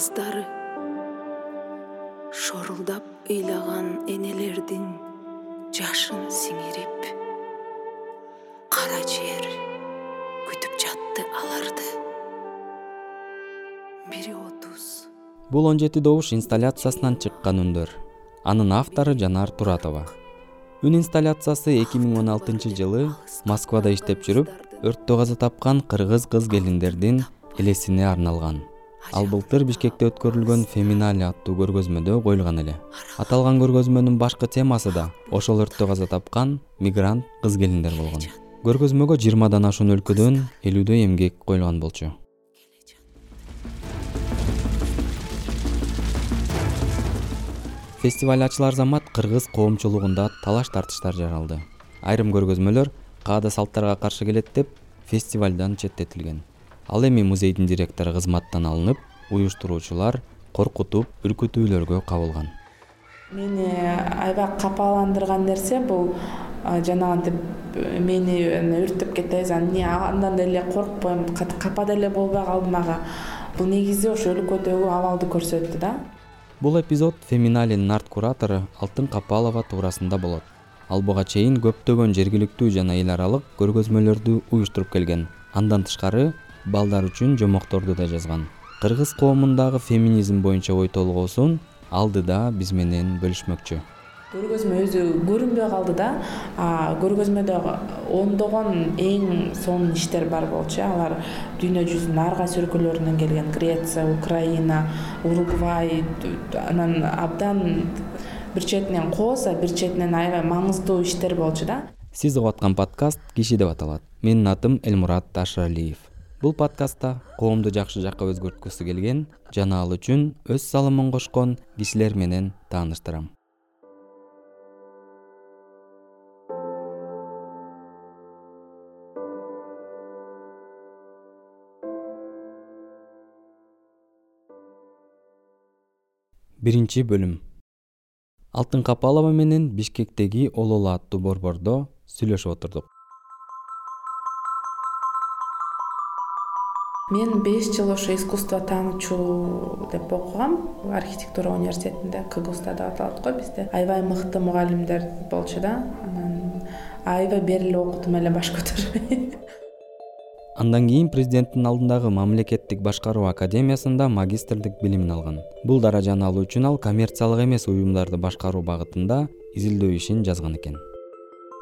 кыздары. Шорулдап ыйлаган энелердин жашын сиңирип кара жер күтүп жатты аларды. Бири отуз. Бул он жети добуш инсталляциясынан чыккан үндөр. Анын автору жанар туратова. Үн инсталляциясы эки миң он алтынчы жылы москвада иштеп жүрүп өрттө каза тапкан кыргыз кыз келиндердин элесине арналган ал былтыр бишкекте өткөрүлгөн феминале аттуу көргөзмөдө коюлган эле. Аталган көргөзмөнүн башкы темасы да ошол өрттө каза тапкан мигрант кыз келиндер болгон. Көргөзмөгө жыйырмадан ашуун өлкөдөн элүүдөй эмгек коюлган болчу. Фестиваль ачылар замат кыргыз коомчулугунда талаш тартыштар жаралды. Айрым көргөзмөлөр каада салттарга каршы келет деп фестивалдан четтетилген ал эми музейдин директору кызматтан алынып уюштуруучулар коркутуп үркүтүүлөргө кабылган. Мени аябай капаландырган нерсе бул жанагынтип мени өрттөп кетебиз. Анан эмне андан деле коркпойм капа деле болбой калдым ага. Бул негизи ошо өлкөдөгү абалды көрсөттү да. Бул эпизод феминалинин арт куратору алтын капалова туурасында болот. Ал буга чейин көптөгөн жергиликтүү жана эл аралык көргөзмөлөрдү уюштуруп келген. Андан тышкары балдар үчүн жомокторду да жазган. Кыргыз коомундагы феминизм боюнча ой толгоосун алдыда биз менен бөлүшмөкчү. Көргөзмө өзү көрүнбөй калды да көргөзмөдө ондогон эң сонун иштер бар болчу. Алар дүйнө жүзүнүн ар кайсы өлкөлөрүнөн келген. Греция украина уругвай анан абдан бир четинен кооз а бир четинен аябай маңыздуу иштер болчу да. Сиз угуп аткан подкаст киши деп аталат. Менин атым элмурат ашыралиев бул подкастта коомду жакшы жакка өзгөрткүсү келген жана ал үчүн өз салымын кошкон кишилер менен тааныштырам. Биринчи бөлүм. Алтын капалова менен бишкектеги ололо аттуу борбордо сүйлөшүп отурдук мен беш жыл ошо искусство таануучу деп окугам. Архитектура университетинде кгуста деп аталат го бизде. Аябай мыкты мугалимдер болчу да. Анан аябай бери эле окудум эле баш көтөрбөй андан кийин президенттин алдындагы мамлекеттик башкаруу академиясында магистрдик билимин алган. Бул даражаны алуу үчүн ал коммерциялык эмес уюмдарды башкаруу багытында изилдөө ишин жазган экен.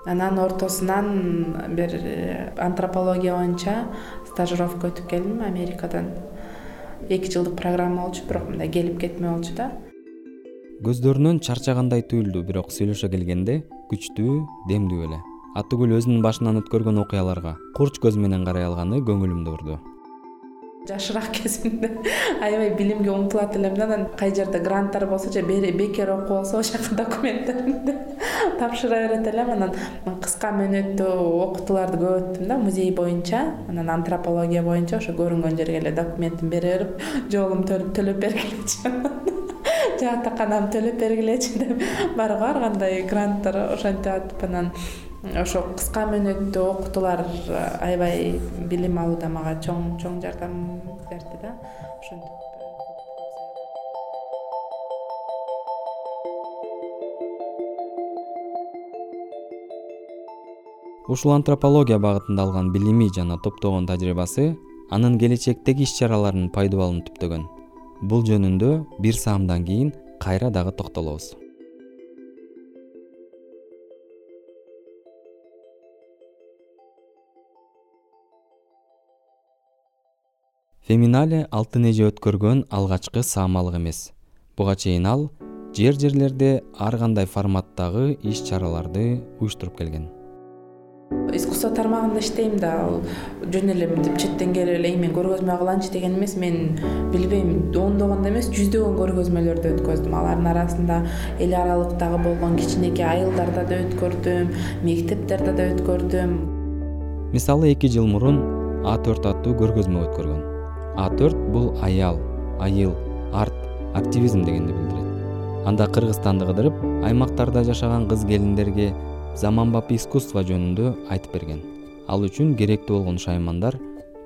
Анан ортосунан бир э, антропология боюнча стажировка өтүп келдим. Америкадан эки жылдык программа болчу бирок мындай келип кетме болчу да. Көздөрүнөн чарчагандай түйүлдү бирок сүйлөшө келгенде күчтүү демдүү эле. Атүгүл өзүнүн башынан өткөргөн окуяларга курч көз менен карай алганы көңүлүмдү урду жашыраак кезимде. Аябай билимге умтулат элем да анан кай жерде гранттар болсо же бекер окуу болсо ошол жака документтеримди тапшыра берет элем. Анан кыска мөөнөттүү окутууларды көп өттүм да музей боюнча анан антропология боюнча ошо көрүнгөн жерге эле документимди бере берип жолум төлөп бергилечи. Жатаканамды төлөп бергилечи деп бар ар кандай гранттар ошентип атып анан ошо кыска мөөнөттүү окутуулар э, аябай билим алууда мага чоң чоң жардам берди да. Ошентип ушул антропология багытында алган билими жана топтогон тажрыйбасы анын келечектеги иш чараларынын пайдубалын түптөгөн. Бул жөнүндө бир саамдан кийин кайра дагы токтолобуз феминале алтын эже өткөргөн алгачкы саамалык эмес. Буга чейин ал жер жерлерде ар кандай форматтагы иш чараларды уюштуруп келген. Искусство тармагында иштейм да ал жөн эле мынтип четтен келип эле мен көргөзмө кылайынчы деген эмес. Мен билбейм ондогондо эмес жүздөгөн көргөзмөлөрдү өткөздүм. Алардын арасында эл аралыктагы болгон кичинекей айылдарда да өткөрдүм мектептерде да өткөрдүм. Мисалы эки жыл мурун а төрт аттуу көргөзмө өткөргөн а төрт бул аял айыл арт активизм дегенди билдирет. Анда кыргызстанды кыдырып аймактарда жашаган кыз келиндерге заманбап искусство жөнүндө айтып берген. Ал үчүн керектүү болгон шаймандар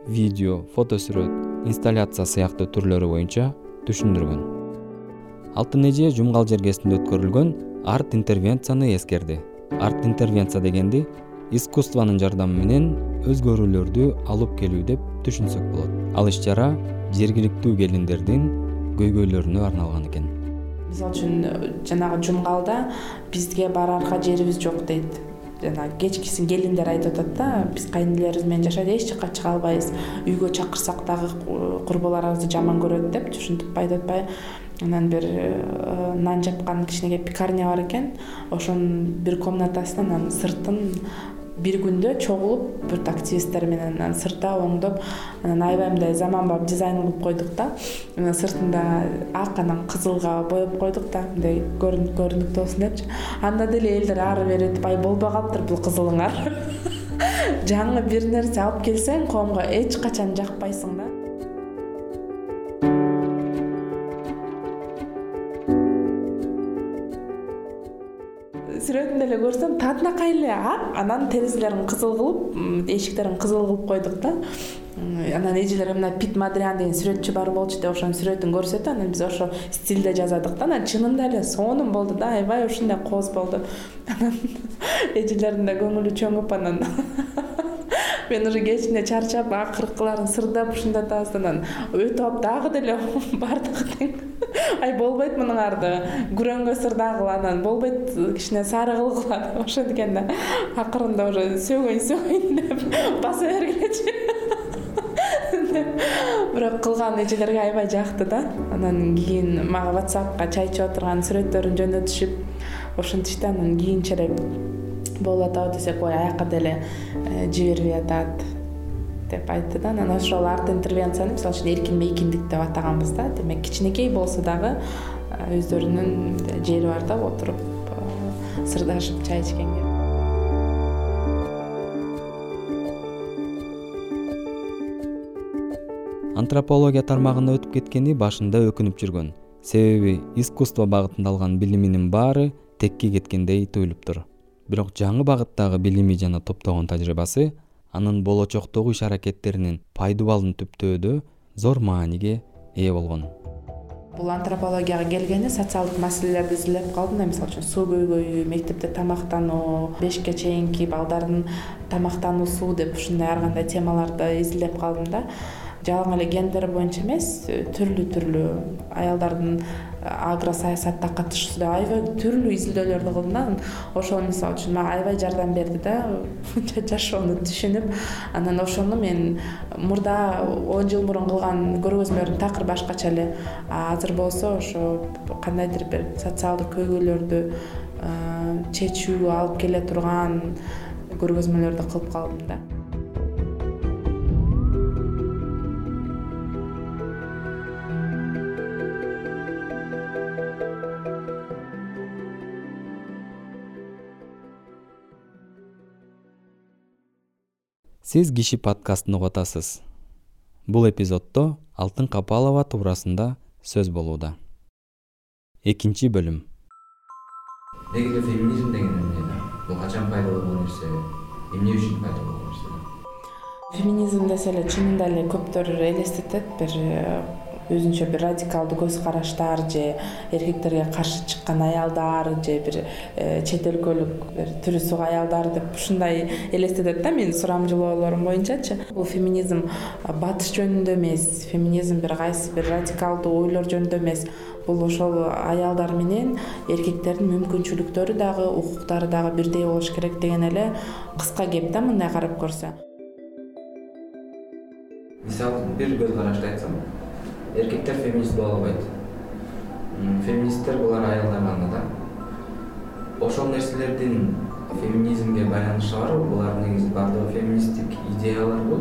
видео фото сүрөт инсталляция сыяктуу түрлөрү боюнча түшүндүргөн. Алтын эже жумгал жергесинде өткөрүлгөн арт интервенцияны эскерди. Арт интервенция дегенди искусствонун жардамы менен өзгөрүүлөрдү алып келүү деп түшүнсөк болот. Ал иш чара жергиликтүү келиндердин көйгөйлөрүнө арналган экен. Мисалы үчүн жанагы жумгалда бизге бараарга жерибиз жок дейт. Жана кечкисин келиндер айтып атат да биз кайнэнелерибиз менен жашайт эч жака чыга албайбыз үйгө чакырсак дагы курбуларыбызды жаман көрөт деп ушинтип айтып атпайбы анан бир э, нан жапкан кичинекей пекарня бар экен. Ошонун бир комнатасына анан сыртын бир күндө чогулуп бүт активисттер менен анан сырта оңдоп анан аябай мындай заманбап дизайн кылып койдук да. Анан сыртында ак анан кызылга боеп койдук да. Мындай көрүнүктүү болсун депчи. Анда деле элдер ары бери өтүп ай болбой калыптыр бул кызылыңар жаңы бир нерсе алып келсең коомго эч качан жакпайсың да сүрөтүндө эле көрсөм татынакай эле ак анан терезелерин кызыл кылып эшиктерин кызыл кылып койдук да. Анан эжелер мына пит мадриан деген сүрөтчү бар болчу деп ошонун сүрөтүн көрсөтүп анан биз ошол стилде жазадык да. Анан чынында эле сонун болду да аябай ушундай кооз болду анан эжелердин да көңүлү чөңүп анан мен уже кечинде чарчап акыркыларын сырдап ушундай атабыз анан өтүп алып дагы деле баардыгы тең ай болбойт мунуңарды күрөңгө сырдагыла анан болбойт кичине сары кылгыла деп ошентип экен да. Акырында уже сөгөйүн сөгөйүн деп баса бергилечи. Бирок кылган эжелерге аябай жакты да. Анан кийин мага whatsappка чай ичип отурган сүрөттөрүн жөнөтүшүп ушинтишти анан кийинчерээк болуп атабы десек ой аяка деле э, жибербей атат деп айтты да. Анан ошол арт интервенцияны мисалы үчүн эркин мейкиндик деп атаганбыз да. Демек кичинекей болсо дагы өздөрүнүн жери бар да отуруп сырдашып чай ичкенге. Антропология тармагына өтүп кеткени башында өкүнүп жүргөн. Себеби искусство багытында алган билиминин баары текке кеткендей туюлуптур бирок жаңы багыттагы билими жана топтогон тажрыйбасы анын болочоктогу иш аракеттеринин пайдубалын түптөөдө зор мааниге ээ болгон. Бул антропологияга келгенде социалдык маселелерди изилдеп калдым да мисалы үчүн суу көйгөйү мектепте тамактануу бешикке чейинки балдардын тамактануусу деп ушундай ар кандай темаларды изилдеп калдым да. Жалаң эле гендер боюнча эмес түрлүү түрлүү аялдардын агро саясатта катышуусу деп аябай түрлүү изилдөөлөрдү кылдым да. Анан ошол мисалы үчүн мага аябай жардам берди да. Жашоону түшүнүп анан ошону мен мурда он жыл мурун кылган көргөзмөлөрүм такыр башкача эле азыр болсо ошо кандайдыр бир социалдык көйгөйлөрдү чечүүгө алып келе турган көргөзмөлөрдү кылып калдым да сиз киши подкастын угуп атасыз бул эпизоддо алтын капалова туурасында сөз болууда. Экинчи бөлүм. Деги эле феминизм деген эмне да? Бул качан пайда болгон нерсе? Эмне үчүн пайда болгон нерсе феминизм десе эле чынында эле көптөр элестетет бир өзүнчө бир радикалдуу көз караштар же эркектерге каршы чыккан аялдар же бир э, чет өлкөлүк бир түрү сук аялдар деп ушундай элестетет да менин сурамжылоолорум боюнчачы. Бул феминизм батыш жөнүндө эмес феминизм бир кайсы бир радикалдуу ойлор жөнүндө эмес. Бул ошол аялдар менен эркектердин мүмкүнчүлүктөрү дагы укуктары дагы бирдей болуш керек деген эле кыска кеп да мындай карап көрсө. Мисалы бир көз карашты айтсам эркектер феминист боло албайт. Феминисттер булар аялдар гана да. Ошол нерселердин феминизмге байланышы барбы булардын негизи баардыгы феминисттик идеяларбы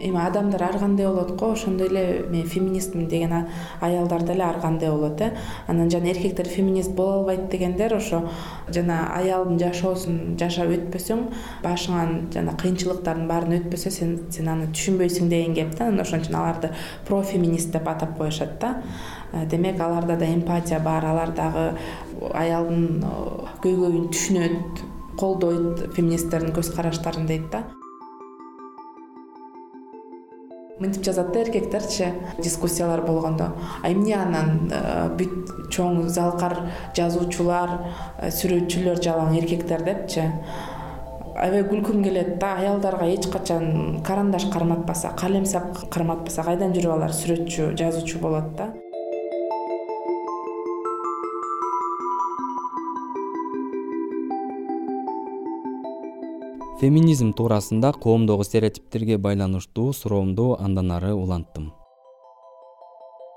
эми адамдар ар кандай болот го ошондой эле мен феминистмин деген аялдар деле ар кандай болот э. Анан жана эркектер феминист боло албайт дегендер ошо жана аялдын жашоосун жашап өтпөсөң башыңан жана кыйынчылыктардын баарын өтпөсө сен сен аны түшүнбөйсүң деген кеп да анан ошон үчүн аларды профеминист деп атап коюшат да. Э, демек аларда да эмпатия бар алар дагы аялдын көйгөйүн түшүнөт колдойт феминисттердин көз караштарын дейт да мынтип жазат да эркектерчи дискуссиялар болгондо. А эмне анан э, бүт чоң залкар жазуучулар э, сүрөтчүлөр жалаң эркектер депчи. Аябай күлкүм келет да аялдарга эч качан карандаш карматпаса калем сап карматпаса кайдан жүрүп алар? Сүрөтчү жазуучу болот да феминизм туурасында коомдогу стереотиптерге байланыштуу суроомду андан ары уланттым.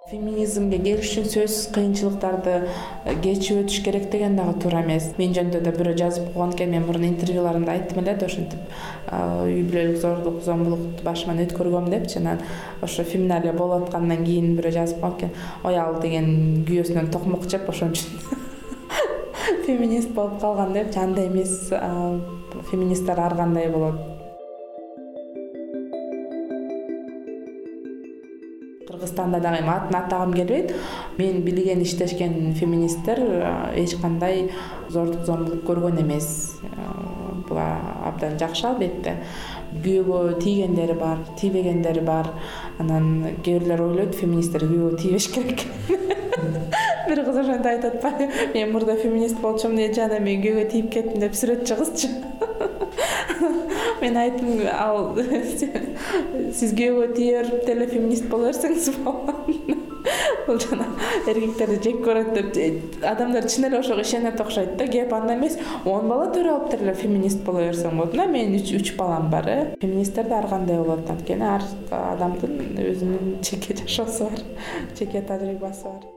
Феминизмге келиш үчүн сөзсүз кыйынчылыктарды э, кечип өтүш керек деген дагы туура эмес. Мен жөнүндө да бирөө жазып койгон экен мен мурун интервьюларымда айттым эле да ушинтип үй бүлөлүк зордук зомбулукту башыман өткөргөм депчи анан ошо феминалия болуп аткандан кийин бирөө жазып койгон экен. Ой ал деген күйөөсүнөн токмок жеп ошон үчүн феминист болуп калган депчи андай эмес феминисттер ар кандай болот. Кыргызстанда дагы эми атын атагым келбейт. Мен билген иштешкен феминисттер эч кандай зордук зомбулук көргөн эмес. Бул абдан жакшы албетте. Күйөөгө тийгендери бар тийбегендери бар. Анан кээ бирлер ойлойт феминисттер күйөөгө тийбеш керек. Бир кыз ошентип айтып атпайбы мен мурда феминист болчумун эже анан мен күйөөгө тийип кеттим деп сүрөт кызчы мен айттым ал сиз күйөөгө тие деле феминист боло берсеңиз болот. Бул жана эркектерди жек көрөт деп адамдар чын эле ошого ишенет окшойт да кеп анда эмес он бала төрө алып деле феминист боло берсең болот. Мына менин үч балам бар э. Феминисттер да ар кандай болот анткени ар адамдын өзүнүн жеке жашоосу бар жеке тажрыйбасы бар.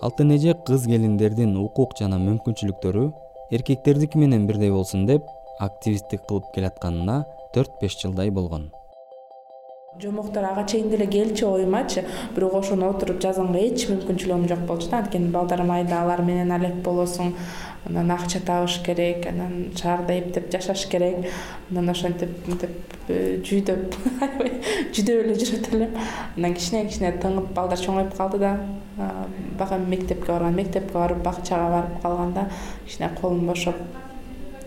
Алтын эже кыз келиндердин укук жана мүмкүнчүлүктөрү эркектердики менен бирдей болсун деп активисттик кылып келатканына төрт беш жылдай болгон. Жомоктор ага чейин деле келчү оюмачы бирок ошону отуруп жазганга эч мүмкүнчүлүгүм жок болчу да. Анткени балдар майда алар менен алек болосуң анан акча табыш керек анан шаарда эптеп жашаш керек анан ошентип мынтип э, жүйдөп аябай жүдөп эле жүрөт элем анан кичине кичине тыңып балдар чоңоюп калды да бага мектепке барган мектепке барып бакчага барып калганда кичине колум бошоп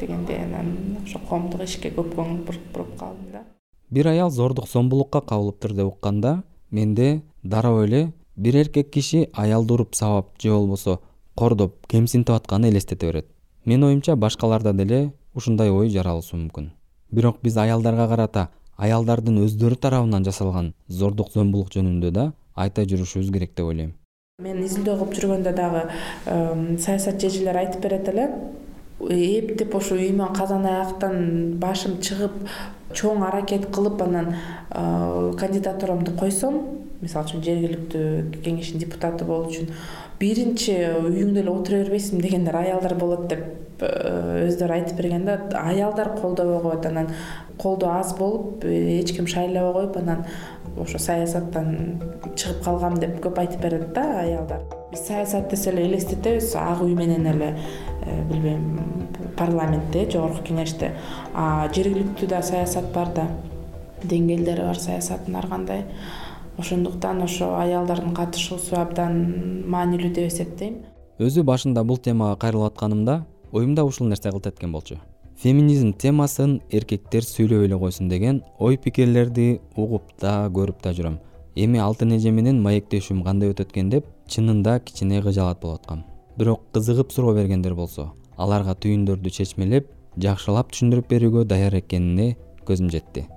дегендей анан ошо коомдук ишке көп көңүл буруп калдым да. Бир аял зордук зомбулукка кабылыптыр деп укканда менде дароо эле бир эркек киши аялды уруп сабап же болбосо кордоп кемсинтип атканын элестете берет. Менин оюмча башкаларда деле ушундай ой жаралышуу мүмкүн. Бирок биз аялдарга карата аялдардын өздөрү тарабынан жасалган зордук зомбулук жөнүндө да айта жүрүшүбүз керек деп ойлойм. Мен изилдөө кылып жүргөндө дагы саясатчы эжелер айтып берет эле эптеп ошо үй менен казан аяктан башым чыгып чоң аракет кылып анан кандидатурамды койсом мисалы үчүн жергиликтүү кеңештин депутаты болуу үчүн биринчи үйүңдө эле отура бербейсиңби дегендер аялдар болот деп өздөрү айтып берген да аялдар колдобой коет анан колдоо аз болуп эч ким шайлабай коюп анан ошо саясаттан чыгып калгам деп көп айтып берет да аялдар. Биз саясат десе эле элестетебиз ак үй менен эле э, билбейм парламентте жогорку кеңеште. Жергиликтүү да саясат бар да деңгээлдери бар саясаттын ар кандай. Ошондуктан ошо аялдардын катышуусу абдан маанилүү деп эсептейм. Өзү башында бул темага кайрылып атканымда оюмда ушул нерсе кылт эткен болчу. Феминизм темасын эркектер сүйлөп эле койсун деген ой пикирлерди угуп да көрүп да жүрөм. Эми алтын эже менен маектешүүм кандай өтөт экен деп чынында кичине кыжаалат болуп аткам бирок кызыгып суроо бергендер болсо аларга түйүндөрдү чечмелеп жакшылап түшүндүрүп берүүгө даяр экенине көзүм жетти.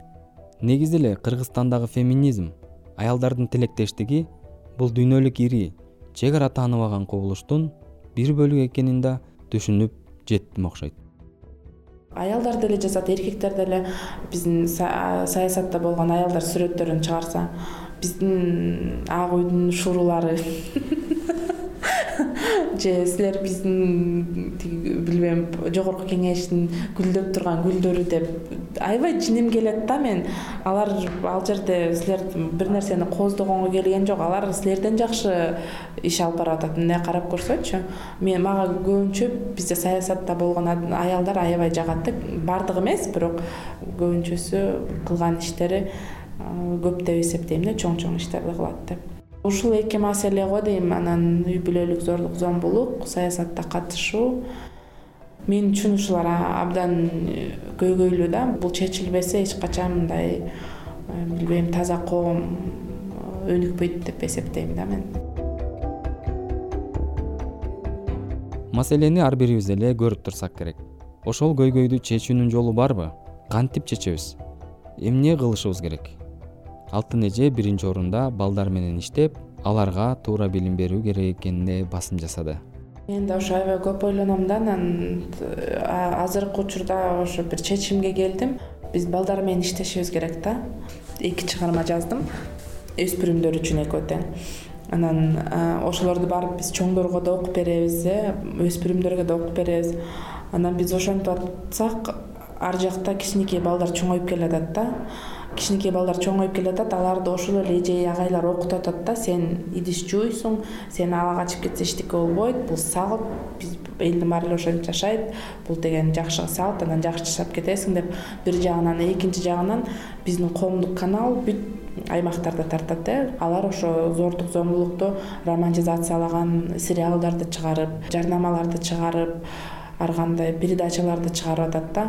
Негизи эле кыргызстандагы феминизм аялдардын тилектештиги бул дүйнөлүк ири чек ара тааныбаган кубулуштун бир бөлүгү экенин да түшүнүп жеттим окшойт. Аялдар деле жазат эркектер деле биздин саясатта болгон аялдар сүрөттөрүн чыгарса биздин ак үйдүн шуурулары же силер биздин тиги билбейм жогорку кеңештин гүлдөп турган гүлдөрү деп аябай жиним келет да мен. Алар ал жерде силер бир нерсени кооздогонго келген жок. Алар силерден жакшы иш алып барып атат. Мындай карап көрсөчү мен мага көбүнчө бизде саясатта болгон аялдар аябай жагат да. Баардыгы эмес бирок көбүнчөсү кылган иштери көп деп эсептейм да чоң чоң иштерди кылат деп ушул эки маселе го дейм. Анан үй бүлөлүк зордук зомбулук саясатта катышуу. Мен үчүн ушулар абдан көйгөйлүү да. Бул чечилбесе эч качан мындай билбейм таза коом өнүкпөйт деп эсептейм да мен. Маселени ар бирибиз эле көрүп турсак керек. Ошол көйгөйдү чечүүнүн жолу барбы? Кантип чечебиз? Эмне кылышыбыз керек алтын эже биринчи орунда балдар менен иштеп аларга туура билим берүү керек экенине басым жасады. Мен да ошо аябай көп ойлоном да анан азыркы учурда ошо бир чечимге келдим. Биз балдар менен иштешибиз керек да. Эки чыгарма жаздым өспүрүмдөр үчүн экөө тең анан ошолорду барып биз чоңдорго да окуп беребиз э өспүрүмдөргө да окуп беребиз. Анан биз ошентип атсак ар жакта кичинекей балдар чоңоюп келатат да кичинекей балдар чоңоюп келатат аларды ошол эле эже агайлар окутуп атат да сен идиш жууйсуң сен ала качып кетсе эчтеке болбойт бул салт биз элдин баары эле ошентип жашайт бул деген жакшы салт анан жакшы жашап кетесиң деп бир жагынан экинчи жагынан биздин коомдук канал бүт аймактарда тартат э. Алар ошо зордук зомбулукту романизациялаган сериалдарды чыгарып жарнамаларды чыгарып ар кандай передачаларды чыгарып атат да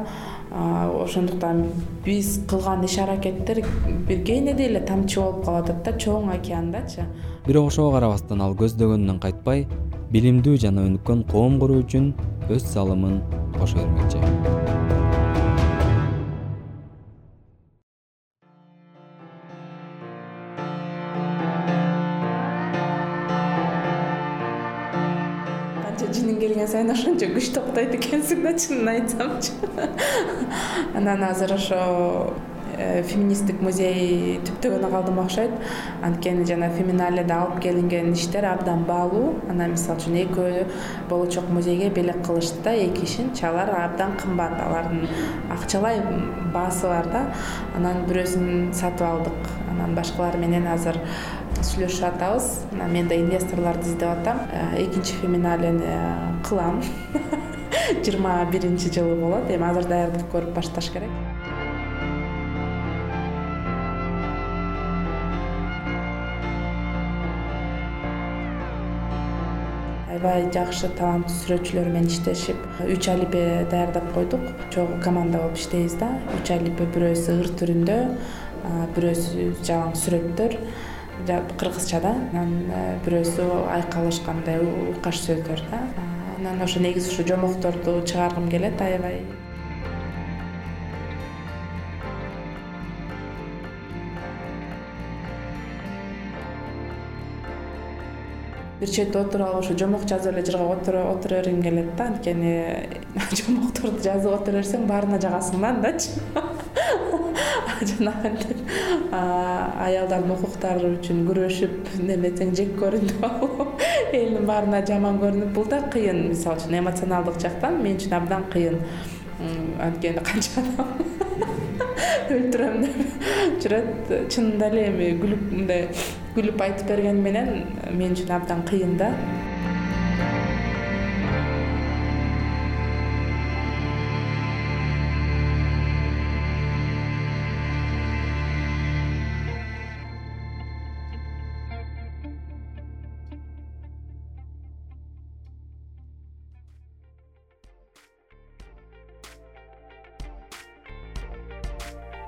ошондуктан биз кылган иш аракеттер бир кээде эле тамчы болуп калып атат да чоң океандачы. Бирок ошого карабастан ал көздөгөнүнөн кайтпай билимдүү жана өнүккөн коом куруу үчүн өз салымын кошо бермекчи сайын ошончо күч токтойт экенсиң да чынын айтсамчы анан азыр ошо э, феминисттик музей түптөгөнү калдым окшойт. Анткени жана феминаледе алып келинген иштер абдан баалуу. Анан мисалы үчүн экөө болочок музейге белек кылышты да эки ишинчи алар абдан кымбат. Алардын акчалай баасы бар да. Анан бирөөсүн сатып алдык. Анан башкалар менен азыр сүйлөшүп атабыз. Анан мен да инвесторлорду издеп атам. Э, экинчи феминалени кылам. Жыйырма биринчи жылы болот. Эми азыр даярдык көрүп башташ керек. Аябай жакшы таланттуу сүрөтчүлөр менен иштешип үч алипе даярдап койдук. Чогуу команда болуп иштейбиз да. Үч алипе бирөөсү ыр түрүндө бирөөсү жалаң сүрөттөр кыргызчада анан бирөөсү айкалышкандай уйкаш сөздөр да. Анан ошо негизи ушу жомокторду чыгаргым келет аябай. Бир четте отуруп алып ошо жомок жазып эле жыргап отура бергим келет да. Анткени жомокторду жазып отура берсең баарына жагасың да андачы жанагынтип аялдардын укуктары үчүн күрөшүп неметсең жек көрүнүп алып элдин баарына жаман көрүнүп бул да кыйын. Мисалы үчүн эмоционалдык жактан мен үчүн абдан кыйын. Анткени канча адам өлтүрөм деп жүрөт. Чынында эле эми күлүп мындай күлүп айтып бергени менен мен үчүн абдан кыйын да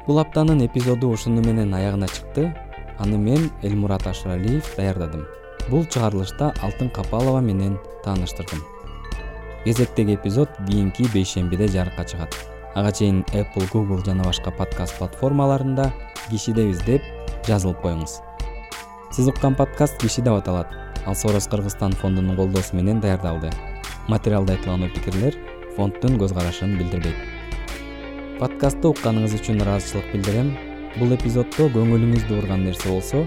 бул аптанын эпизоду ушуну менен аягына чыкты. Аны мен элмурат ашыралиев даярдадым. Бул чыгарылышта алтын капалова менен тааныштырдым. Кезектеги эпизод кийинки бейшембиде жарыкка чыгат. Ага чейин apple google жана башка подкаст платформаларында кишидебиз деп жазылып коюңуз. Сиз уккан подкаст киши деп аталат ал сорос кыргызстан фондунун колдоосу менен даярдалды. Материалда айтылган ой пикирлер фонддун көз карашын билдирбейт подкастты укканыңыз үчүн ыраазычылык билдирем. Бул эпизоддо көңүлүңүздү бурган нерсе болсо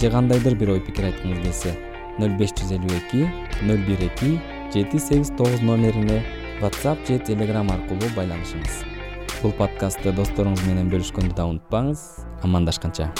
же кандайдыр бир ой пикир айткыңыз келсе нөл беш жүз элүү эки нөл бир эки жети сегиз тогуз номерине whatsapp же telegram аркылуу байланышыңыз. Бул подкастты досторуңуз менен бөлүшкөндү да унутпаңыз. Амандашканча